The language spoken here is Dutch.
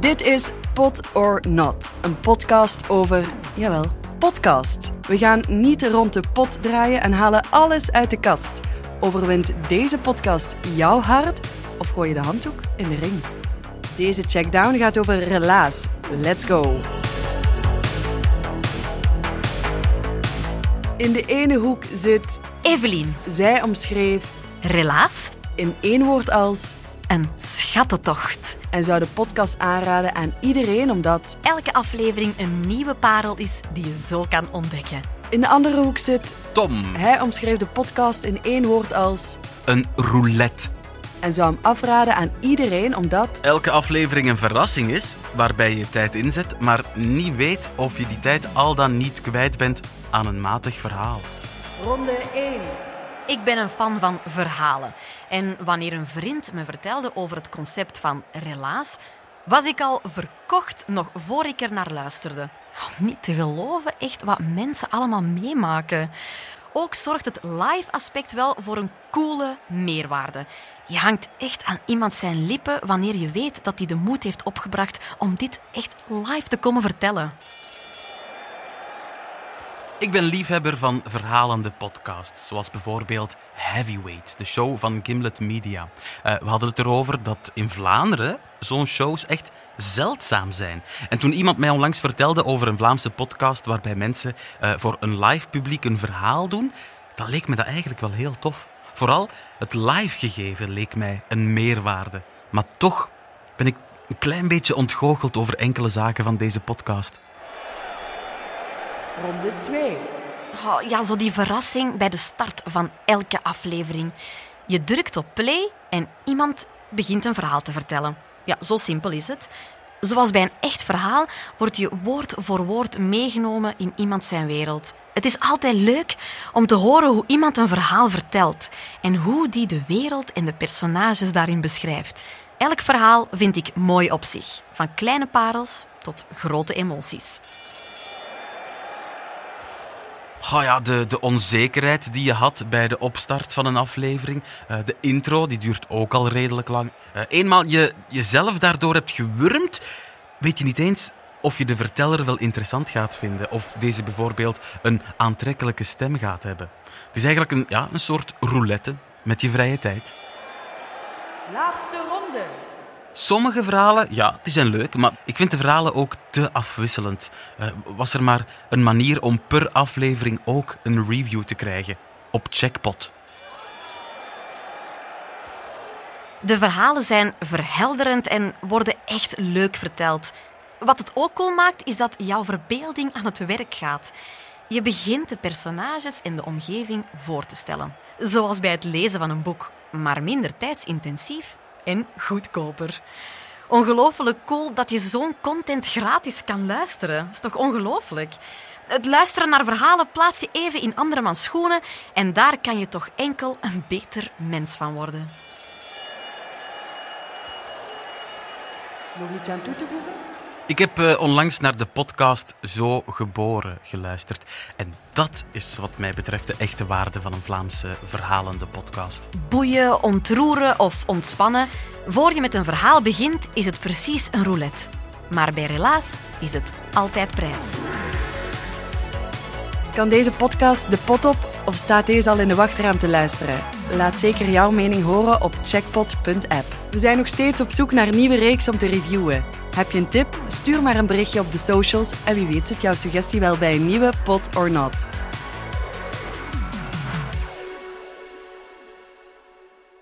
Dit is Pot or Not, een podcast over, jawel, podcast. We gaan niet rond de pot draaien en halen alles uit de kast. Overwint deze podcast jouw hart of gooi je de handdoek in de ring? Deze checkdown gaat over relaas. Let's go! In de ene hoek zit Evelien, zij omschreef relaas, in één woord als een schattentocht. en zou de podcast aanraden aan iedereen omdat Elke aflevering een nieuwe parel is die je zo kan ontdekken. in de andere hoek zit Tom, hij omschreef de podcast in één woord als een roulette. en zou hem afraden aan iedereen omdat Elke aflevering een verrassing is, waarbij je tijd inzet, maar niet weet of je die tijd al dan niet kwijt bent aan een matig verhaal. ronde 1 Ik ben een fan van verhalen. En wanneer een vriend me vertelde over het concept van relaas, was ik al verkocht nog voor ik er naar luisterde. Oh, Niet te geloven, echt wat mensen allemaal meemaken. Ook zorgt het live aspect wel voor een coole meerwaarde. Je hangt echt aan iemand zijn lippen wanneer je weet dat hij de moed heeft opgebracht om dit echt live te komen vertellen. Ik ben liefhebber van verhalende podcasts, zoals bijvoorbeeld Heavyweight, de show van Gimlet Media. Eh, we hadden het erover dat in Vlaanderen zo'n shows echt zeldzaam zijn. En toen iemand mij onlangs vertelde over een Vlaamse podcast waarbij mensen eh, voor een live publiek een verhaal doen, dan leek me dat eigenlijk wel heel tof. Vooral het live gegeven leek mij een meerwaarde. Maar toch ben ik een klein beetje ontgoocheld over enkele zaken van deze podcast. Ronde 2 Oh, ja, zo die verrassing bij de start van elke aflevering. Je drukt op play en iemand begint een verhaal te vertellen. Ja, zo simpel is het. Zoals bij een echt verhaal word je woord voor woord meegenomen in iemand zijn wereld. Het is altijd leuk om te horen hoe iemand een verhaal vertelt en hoe die de wereld en de personages daarin beschrijft. Elk verhaal vind ik mooi op zich, van kleine parels tot grote emoties. Oh ja, de, de onzekerheid die je had bij de opstart van een aflevering. Eh, de intro, die duurt ook al redelijk lang. Eh, eenmaal je jezelf daardoor hebt gewurmd, weet je niet eens of je de verteller wel interessant gaat vinden. Of deze bijvoorbeeld een aantrekkelijke stem gaat hebben. Het is eigenlijk een, ja, een soort roulette met je vrije tijd. laatste ronde Sommige verhalen, ja, die zijn leuk, maar ik vind de verhalen ook te afwisselend. Eh, was er maar een manier om per aflevering ook een review te krijgen? Op Checkpot. De verhalen zijn verhelderend en worden echt leuk verteld. Wat het ook cool maakt, is dat jouw verbeelding aan het werk gaat. Je begint de personages en de omgeving voor te stellen. Zoals bij het lezen van een boek, maar minder tijdsintensief en goedkoper. Ongelooflijk cool dat je zo'n content gratis kan luisteren. Dat is toch ongelooflijk? Het luisteren naar verhalen plaats je even in andermans schoenen en daar kan je toch enkel een beter mens van worden. nog iets aan toe te voegen Ik heb eh, onlangs naar de podcast Zo Geboren geluisterd. En dat is wat mij betreft de echte waarde van een Vlaamse verhalende podcast. boeien, ontroeren of ontspannen. Voor je met een verhaal begint, is het precies een roulette. Maar bij Relaas is het altijd prijs. Kan deze podcast de pot op of staat deze al in de wachtruimte te luisteren? Laat zeker jouw mening horen op checkpot.app. We zijn nog steeds op zoek naar een nieuwe reeks om te reviewen. Heb je een tip? Stuur maar een berichtje op de socials en wie weet zit jouw suggestie wel bij een nieuwe Pot or Not.